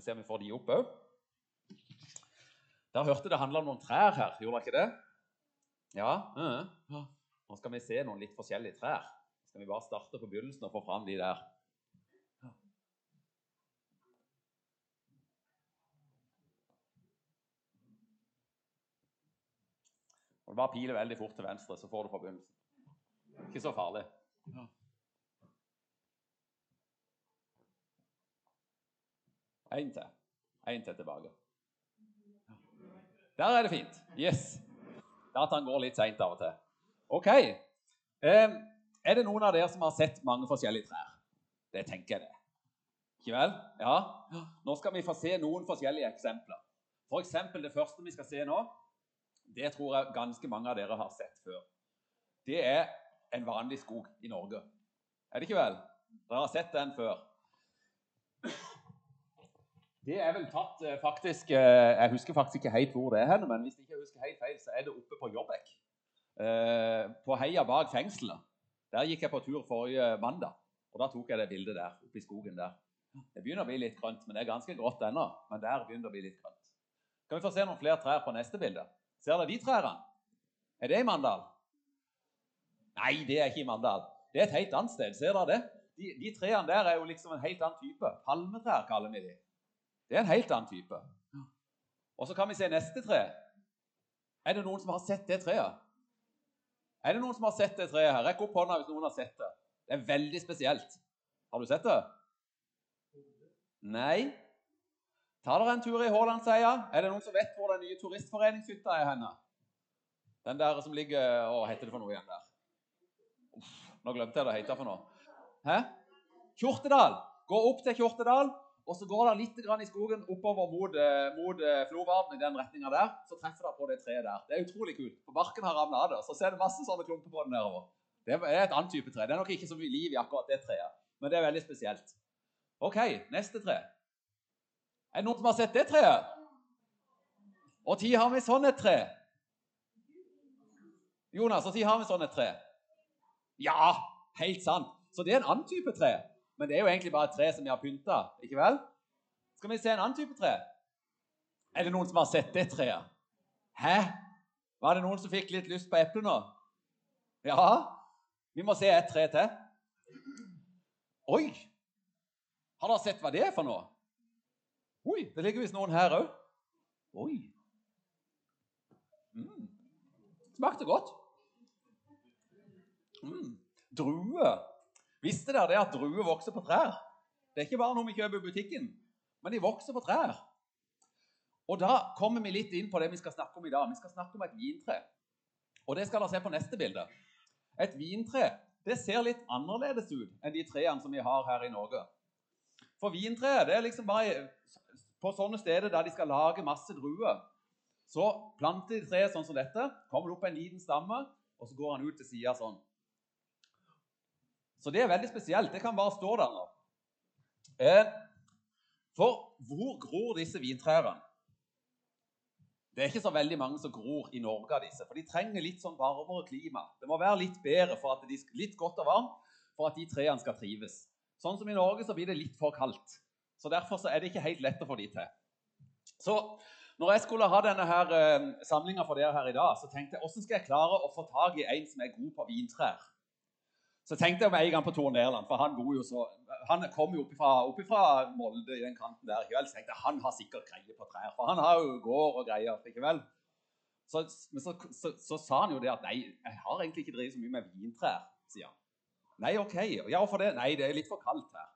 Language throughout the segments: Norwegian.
vi se om vi får de opp òg. Dere hørte det handla om noen trær her, gjorde dere ikke det? Ja? ja. Nå skal vi se noen litt forskjellige trær. Skal vi bare starte på begynnelsen og få fram de der? Og Bare piler veldig fort til venstre, så får du fra begynnelsen. Ikke så farlig. En til. En til tilbake. Der er det fint. Yes. Han går litt seint av og til. OK. Er det noen av dere som har sett mange forskjellige trær? Det tenker jeg det. Ikke vel? Ja. Nå skal vi få se noen forskjellige eksempler. For eksempel det første vi skal se nå, det tror jeg ganske mange av dere har sett før. Det er en vanlig skog i Norge. Er det ikke vel? Dere har sett den før. Det er vel tatt eh, faktisk eh, Jeg husker faktisk ikke helt hvor det er, hen, men hvis jeg ikke husker helt feil, så er det oppe på Jobbek. Eh, på heia bak fengselet. Der gikk jeg på tur forrige mandag, og da tok jeg det bildet der. oppe i skogen der. Det begynner å bli litt grønt, men det er ganske grått ennå. Men der begynner det å bli litt grønt. Kan vi få se noen flere trær på neste bilde? Ser dere de trærne? Er det i Mandal? Nei, det er ikke i Mandal. Det er et helt annet sted. Ser dere det? De, de trærne der er jo liksom en helt annen type. Palmetrær kaller vi de. Det er en helt annen type. Og så kan vi se neste tre. Er det noen som har sett det treet? Er det noen som har sett det treet her? Rekk opp hånda hvis noen har sett det. Det er veldig spesielt. Har du sett det? Nei. Ta dere en tur i Haalandseia. Er det noen som vet hvor den nye turistforeningshytta er henne? Den der som ligger Å, heter det for noe igjen der? Uff, nå glemte jeg det heter for noe. Hæ? Kjortedal. Gå opp til Kjortedal, og så går det litt i skogen oppover mot, eh, mot eh, Flovarden i den retninga der. Så treffer det på det treet der. Det er utrolig kult. For barken har ramla av det. Så ser du masse sånne klumper på den nedover. Det er et annet type tre. Det er nok ikke så mye liv i akkurat det treet, men det er veldig spesielt. OK, neste tre. Er det noen som har sett det treet? Og tid har vi sånn et tre? Jonas, og tid har vi sånn et tre? Ja, helt sant. Så det er en annen type tre. Men det er jo egentlig bare et tre som vi har pynta. ikke vel? Skal vi se en annen type tre? Er det noen som har sett det treet? Hæ? Var det noen som fikk litt lyst på eple nå? Ja? Vi må se et tre til. Oi! Har dere sett hva det er for noe? Oi, det ligger visst noen her òg. Oi. Mm. Smakte godt. Mm. Drue. Visste dere det at druer vokser på trær? Det er ikke bare noe vi kjøper i butikken, men de vokser på trær. Og da kommer vi litt inn på det vi skal snakke om i dag. Vi skal snakke om et vintre. Og det skal dere se på neste bilde. Et vintre det ser litt annerledes ut enn de trærne som vi har her i Norge. For vintreet det er liksom bare på sånne steder der de skal lage masse druer. Så planter de treet sånn som dette, kommer det opp en liten stamme, og så går han ut til sida sånn. Så det er veldig spesielt. Det kan bare stå der nå. Eh, for hvor gror disse vintrærne? Det er ikke så veldig mange som gror i Norge av disse, for de trenger litt sånn varmere klima. Det må være litt bedre for at de, litt godt og varmt for at de trærne skal trives. Sånn som i Norge så blir det litt for kaldt. Så Derfor så er det ikke helt lett å få de til. Så når jeg skulle ha denne her eh, samlinga for dere her i dag, så tenkte jeg hvordan skal jeg klare å få tak i en som er god på vintrær? Så tenkte jeg med en gang på Tor Nærland, for han, jo så, han kom jo opp fra Molde i den kanten der. ikke vel? Så tenkte jeg, Han har sikkert greie på trær, for han har jo gård og greier. ikke vel? Så, men så, så, så, sa han jo det at nei, jeg har egentlig ikke drevet så mye med vintrær, sier han. Nei, OK. Ja, hvorfor det? Nei, det er litt for kaldt her.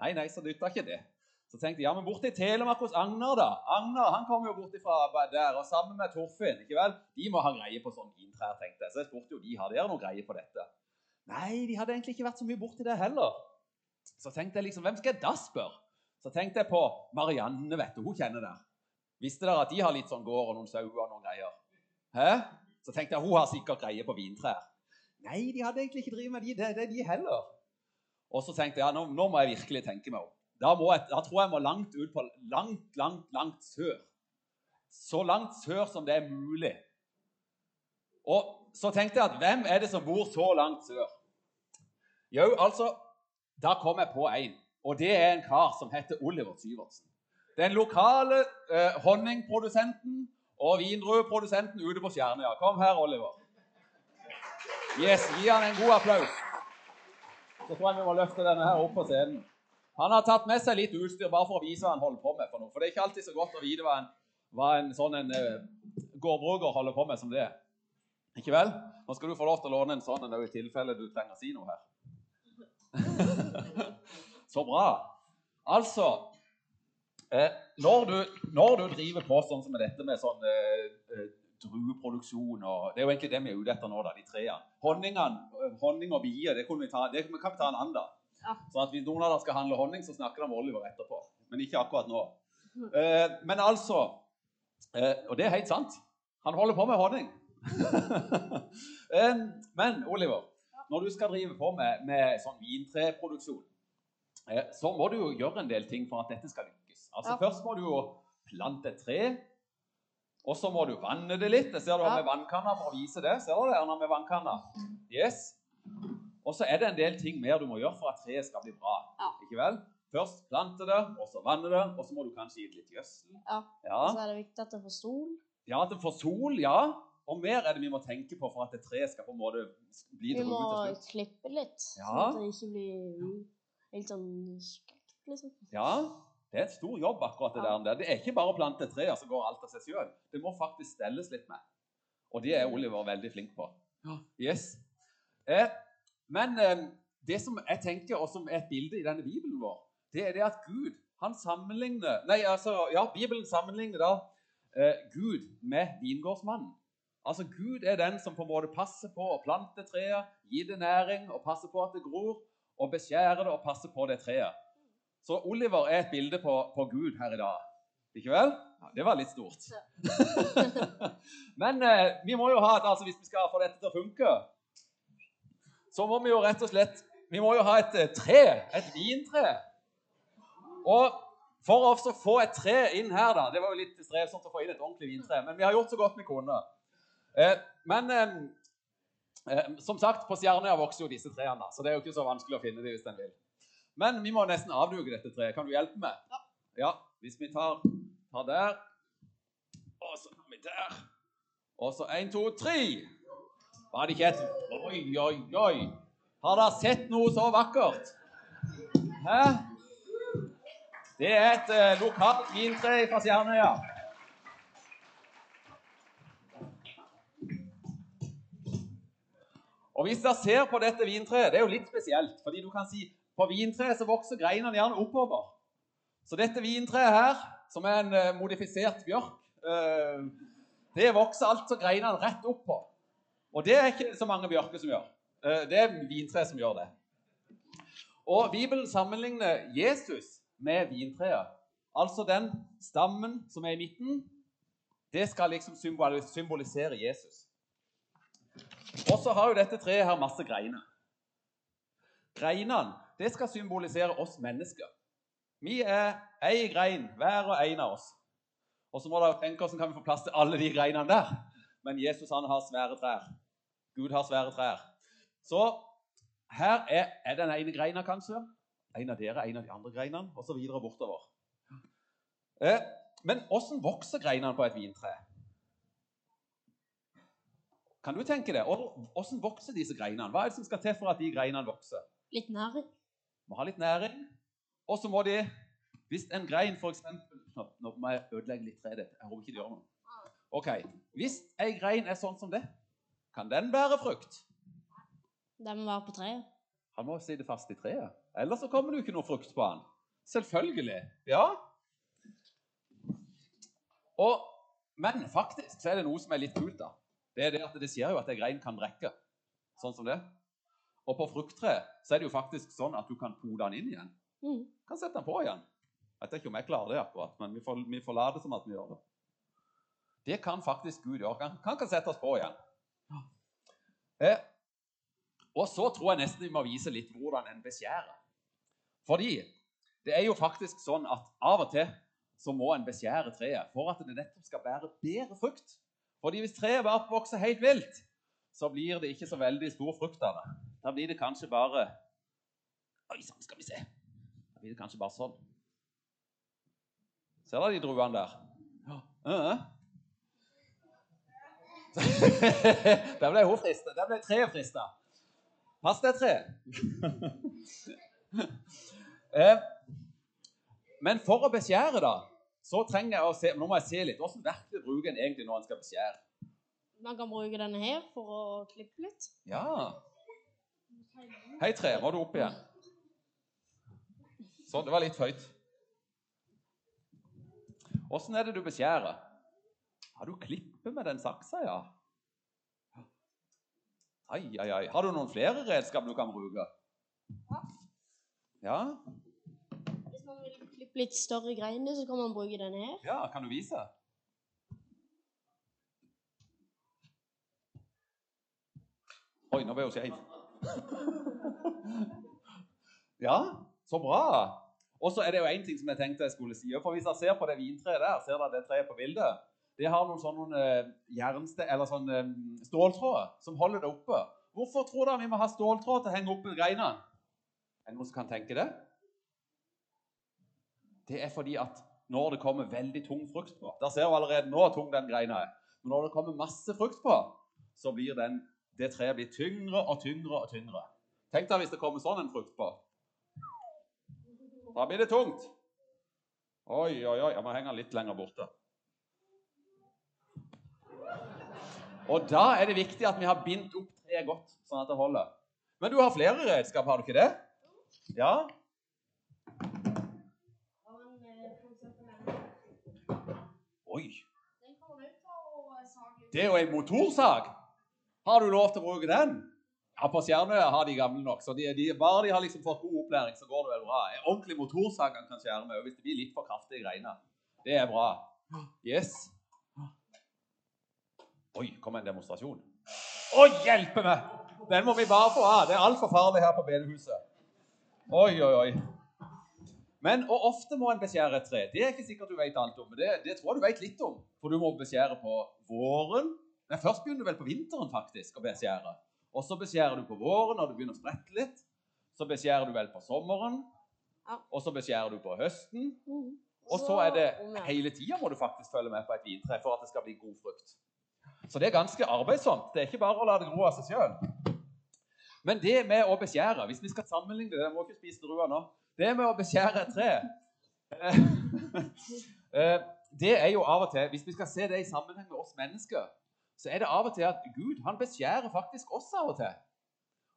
Nei, nei, så nytta ikke det. Så tenkte jeg ja, men borte i Telemark hos Agner, da. Agner han kom jo bort fra der, og sammen med Torfinn. ikke vel? De må ha greie på sånn vintrær, tenkte jeg. Så jeg spurte jo de har dere noe greie på dette. Nei, de hadde egentlig ikke vært så mye borti det heller. Så tenkte jeg liksom, hvem skal jeg da spørre? Så tenkte jeg på Marianne, vet du. Hun kjenner det. Visste dere at de har litt sånn gård og noen sauer og noen greier? Hæ? Så tenkte jeg hun har sikkert greie på vintrær. Nei, de hadde egentlig ikke drevet med de, det, det de heller. Og så tenkte jeg ja, nå, nå må jeg virkelig tenke meg om. Da, jeg, da, tror jeg må langt ut på langt, langt, langt sør. Så langt sør som det er mulig. Og så tenkte jeg at hvem er det som bor så langt sør? Jo, altså Da kom jeg på en. Og det er en kar som heter Oliver Syvertsen. Den lokale eh, honningprodusenten og vindrueprodusenten ute på Stjernøya. Kom her, Oliver. Yes, Gi han en god applaus. Så tror jeg vi må løfte denne her opp på scenen. Han har tatt med seg litt utstyr bare for å vise hva han holder på med. For noe. For det er ikke alltid så godt å vite hva en, hva en sånn en, eh, gårdbruker holder på med som det. Ikke vel? Nå skal du få lov til å låne en sånn en i tilfelle du trenger å si noe her. så bra. Altså eh, når, du, når, du, driver på sånn som med dette med sånn eh, eh drueproduksjon og Det er jo egentlig det vi er ute etter nå, da, de treene. Honning og bier, det, vi ta, det kan vi ta en annen dag. Ja. Så at hvis noen av dere skal handle honning, så snakker de med Oliver etterpå. Men ikke akkurat nå. Eh, men altså eh, Og det er helt sant. Han holder på med honning. eh, men Oliver, når du skal drive på med, med sånn vintreproduksjon, eh, så må du jo gjøre en del ting for at dette skal lykkes. Altså ja. Først må du jo plante et tre. Og så må du vanne det litt. Det ser du ja. med vannkanna for å vise det. Ser du det, Erna, med vannkanna? Yes. Og så er det en del ting mer du må gjøre for at treet skal bli bra. Ja. Ikke vel? Først plante det, og så vanne det, og så må du kanskje gi det litt gjødsel. Ja. ja. Og så er det viktig at det får sol. Ja, at det får sol, ja. Og mer er det vi må tenke på for at et tre skal på en måte bli til slutt. Vi må klippe litt, ja. sånn at det ikke blir helt sånn skrekk, liksom. Ja, det er et stor jobb, akkurat det ja. der. Det er ikke bare å plante og så går alt av seg sjøl. Det må faktisk stelles litt med. Og det er Oliver veldig flink på. Ja. Yes. Eh, men eh, det som jeg tenker, og som er et bilde i denne bibelen vår, det er det at Gud han sammenligner Nei, altså, ja, Bibelen sammenligner da eh, Gud med vingårdsmannen. Altså, Gud er den som på en måte passer på å plante treet, gi det næring og passe på at det gror, og beskjære det og passe på det treet. Så Oliver er et bilde på, på Gud her i dag. Ikke vel? Ja, det var litt stort. Men eh, vi må jo ha et, altså, hvis vi skal få dette til å funke, så må vi jo rett og slett Vi må jo ha et eh, tre, et vintre. Og for å få et tre inn her, da Det var jo litt strevsomt å få inn et ordentlig vintre, men vi har gjort så godt vi kunne. Eh, men eh, eh, som sagt, på Stjernøya vokser jo disse trærne, så det er jo ikke så vanskelig å finne dem hvis en vil. Men vi må nesten avduke dette treet. Kan du hjelpe meg? Ja. ja hvis vi tar, tar der Og så tar vi der. Og så én, to, tre. Var det ikke et Oi, oi, oi. Har dere sett noe så vakkert? Hæ? Det er et eh, lokalt vintre fra Stjernøya. Og Hvis dere ser på dette vintreet, det er jo litt spesielt. fordi du kan si På vintreet så vokser greinene gjerne oppover. Så dette vintreet her, som er en uh, modifisert bjørk, uh, det vokser altså greinene rett opp på. Og det er ikke så mange bjørker som gjør. Eh, det er vintreet som gjør det. Og Bibelen sammenligner Jesus med vintreet. Altså den stammen som er i midten, det skal liksom symbolisere Jesus. Og så har jo dette treet her masse greiner. Greinene det skal symbolisere oss mennesker. Vi er ei grein, hver og en av oss. Og så må dere tenke hvordan kan vi få plass til alle de greinene der. Men Jesus han har svære trær. Gud har svære trær. Så her er, er den ene greina, kanskje. En av dere, en av de andre greinene, videre bortover. Eh, men åssen vokser greinene på et vintre? Kan du tenke det? Åssen vokser disse greinene? Hva er det som skal til for at de greinene vokser? Litt næring. Må ha litt næring. Og så må de Hvis en grein f.eks. Nå, nå må jeg ødelegge litt treet. Jeg håper ikke det gjør noe. Ok, Hvis ei grein er sånn som det, kan den bære frukt? Den må være på treet. Han må sitte fast i treet. Ellers så kommer det jo ikke noe frukt på han. Selvfølgelig. Ja. Og, men faktisk så er det noe som er litt kult. da. Det er det at det sier jo at ei grein kan brekke. Sånn som det. Og på frukttre så er det jo faktisk sånn at du kan pode den inn igjen. Mm. Kan sette den på igjen. Jeg vet ikke om jeg klarer det akkurat, men vi får, vi får late som at vi gjør det. Det kan faktisk Gud gjøre. Han kan, kan oss på igjen. Eh, og så tror jeg nesten vi må vise litt hvordan en beskjærer. Fordi det er jo faktisk sånn at av og til så må en beskjære treet for at det nettopp skal bære bedre frukt. Fordi hvis treet bare vokser helt vilt, så blir det ikke så veldig stor frukt av det. Da blir det kanskje bare Oi sann, skal vi se. Da blir det kanskje bare sånn. Ser dere de druene der? Ja. der ble hun frista. Der ble treet frista. Pass deg, tre. eh, men for å beskjære, da, så trenger jeg å se Nå må jeg se litt. Hvordan verktøy bruker en egentlig når en skal beskjære? Man kan bruke denne her for å klippe litt. Ja. Hei, tre. Må du opp igjen? Sånn. Det var litt høyt. Åssen er det du beskjærer? Har du klippet med den saksa, ja? Ai, ai, ai. Har du noen flere redskap du kan bruke? Ja. Ja? Man vil klippe litt større greiner, så kan man bruke denne her. Ja, kan du vise? Oi, nå ble hun skeiv. ja, så bra. Og så er det jo én ting som jeg tenkte jeg skulle si. For Hvis dere ser på det vintreet der, ser dere det treet på bildet? Det har noen sånne uh, jernste, eller sånne um, ståltråder som holder det oppe. Hvorfor tror dere vi må ha ståltråd til å henge opp greinene? Er det noen som kan tenke det? Det er fordi at når det kommer veldig tung frukt på Der ser du allerede nå tung den greina er. Men når det kommer masse frukt på, så blir den, det treet blir tyngre og tyngre og tyngre. Tenk deg hvis det kommer sånn en frukt på. Da blir det tungt. Oi, oi, oi. Jeg må henge den litt lenger borte. Og da er det viktig at vi har bindt opp treet godt, sånn at det holder. Men du har flere redskap, har du ikke det? Ja? Oi. Det er jo en motorsag. Har du lov til å bruke den? Ja, På Stjernøya har de gamle nok, så de, de, bare de har liksom fått god opplæring, så går det vel bra. En ordentlig motorsag kan skjære med, hvis det blir litt for kraftige greiner. Det er bra. Yes. Oi, kom en demonstrasjon. Å, hjelpe meg! Den må vi bare få av. Det er altfor farlig her på bedehuset. Oi, oi, oi. Men og ofte må en beskjære et tre. Det er ikke sikkert du vet alt om. men det, det tror jeg du vet litt om. For du må beskjære på våren. Nei, Først begynner du vel på vinteren faktisk å beskjære. Og så beskjærer du på våren når det begynner å sprette litt. Så beskjærer du vel på sommeren. Og så beskjærer du på høsten. Mhm. Og så er det hele tida må du faktisk følge med på et vintre for at det skal bli god frukt. Så det er ganske arbeidsomt. Det er ikke bare å la det gro av seg sjøl. Men det med å beskjære Hvis vi skal sammenligne det Jeg må ikke spise druer nå. Det med å beskjære et tre eh, eh, Det er jo av og til Hvis vi skal se det i sammenheng med oss mennesker, så er det av og til at Gud han beskjærer faktisk oss av og til.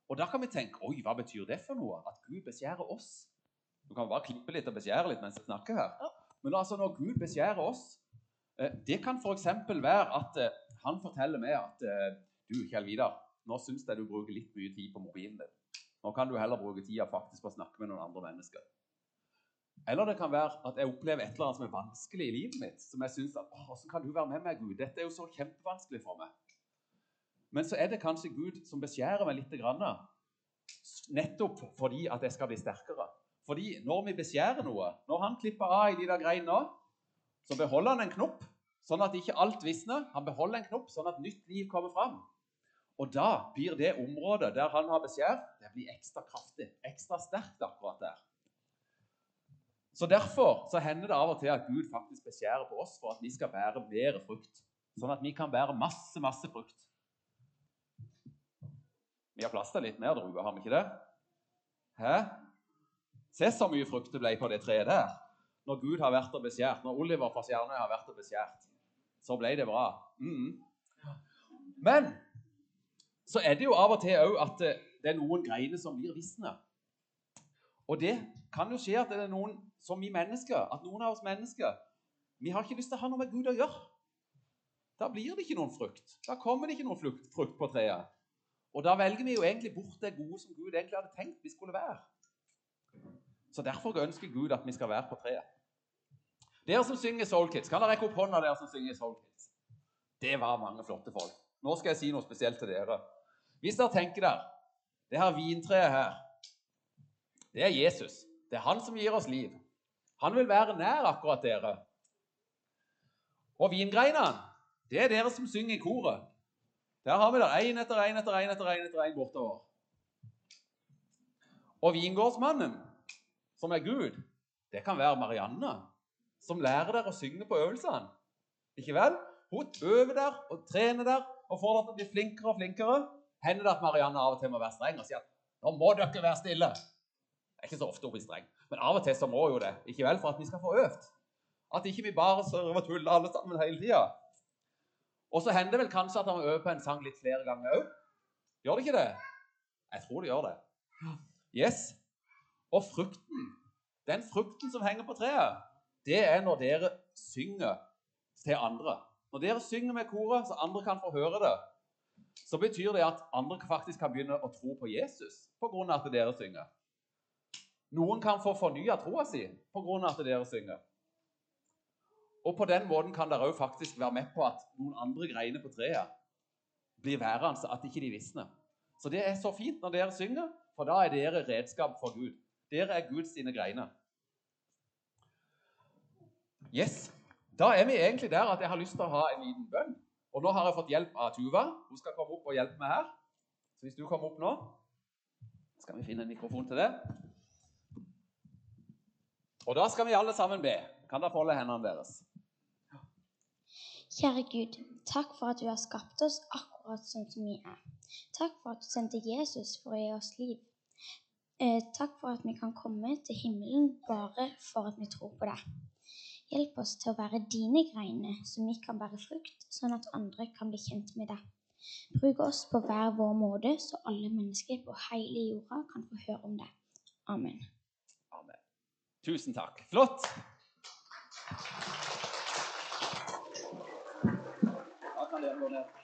Og da kan vi tenke Oi, hva betyr det for noe? At Gud beskjærer oss? Du kan bare klippe litt og beskjære litt mens jeg snakker her. Men altså, når Gud beskjærer oss eh, Det kan f.eks. være at han forteller meg at du, Kjell Vidar, nå syns jeg du bruker litt mye tid på mobilen din. Nå kan du heller bruke tida faktisk på å snakke med noen andre mennesker. Eller det kan være at jeg opplever et eller annet som er vanskelig i livet mitt. Som jeg synes at, Hvordan kan du være med meg, Gud? Dette er jo så kjempevanskelig for meg. Men så er det kanskje Gud som beskjærer meg litt, grann, nettopp fordi at jeg skal bli sterkere. Fordi når vi beskjærer noe, når han klipper av i de der greiene nå, så beholder han en knopp, sånn at ikke alt visner. Han beholder en knopp, sånn at nytt liv kommer fram. Og da blir det området der han har beskjært, det blir ekstra kraftig, ekstra sterkt akkurat der. Så Derfor så hender det av og til at Gud faktisk beskjærer på oss for at vi skal bære mer frukt. Sånn at vi kan bære masse, masse frukt. Vi har plass til litt mer druer, har vi ikke det? Hæ? Se så mye frukt det ble på det treet der. Når Gud har vært og beskjært, når Oliver fra Stjernøy har vært og beskjært, så ble det bra. Mm. Men så er det jo av og til òg at det er noen greiner som blir visne. Og det kan jo skje at det er noen som vi mennesker, at noen av oss mennesker vi har ikke lyst til å ha noe med Gud å gjøre. Da blir det ikke noen frukt. Da kommer det ikke noen frukt, frukt på treet. Og da velger vi jo egentlig bort det gode som Gud egentlig hadde tenkt vi skulle være. Så Derfor ønsker Gud at vi skal være på treet. Dere som synger Soul Kids, kan dere rekke opp hånda dere som synger Soul Kids? Det var mange flotte folk. Nå skal jeg si noe spesielt til dere. Hvis dere tenker der Det her vintreet her, det er Jesus. Det er han som gir oss liv. Han vil være nær akkurat dere. Og vingreinene, det er dere som synger i koret. Der har vi der én etter én etter én etter én etter én bortover. Og vingårdsmannen, som er Gud, det kan være Marianne, som lærer dere å synge på øvelsene. Ikke vel? Hun øver der og trener der og får dere til å bli flinkere og flinkere. Hender det at Marianne av og til må være streng og si at nå må dere være stille. Det er ikke så ofte hun blir streng, men av og til så må jo det. Ikke vel? For at vi skal få øvd. At ikke vi bare server og tuller alle sammen hele tida. Og så hender det vel kanskje at han øver på en sang litt flere ganger òg. Gjør det ikke det? Jeg tror det gjør det. Yes. Og frukten, den frukten som henger på treet, det er når dere synger til andre. Når dere synger med koret, så andre kan få høre det, så betyr det at andre faktisk kan begynne å tro på Jesus pga. at dere synger. Noen kan få fornya troa si pga. at dere synger. Og på den måten kan dere òg faktisk være med på at noen andre greiner på treet blir værende, at ikke de visner. Så det er så fint når dere synger, for da er dere redskap for Gud. Dere er Guds sine greiner. Yes. Da er vi egentlig der at jeg har lyst til å ha en liten bønn. Og nå har jeg fått hjelp av Tuva. Hun skal komme opp og hjelpe meg her. Så hvis du kommer opp nå, skal vi finne en mikrofon til det. Og da skal vi alle sammen be. Kan dere holde hendene deres? Kjære Gud, takk for at du har skapt oss akkurat sånn som vi er. Takk for at du sendte Jesus for å gi oss liv. Eh, takk for at vi kan komme til himmelen bare for at vi tror på deg. Hjelp oss til å være dine greiner, så vi kan bære frukt, sånn at andre kan bli kjent med deg. Bruk oss på hver vår måte, så alle mennesker på hele jorda kan få høre om det. Amen. Amen. Tusen takk. Flott. Da kan dere gå ned.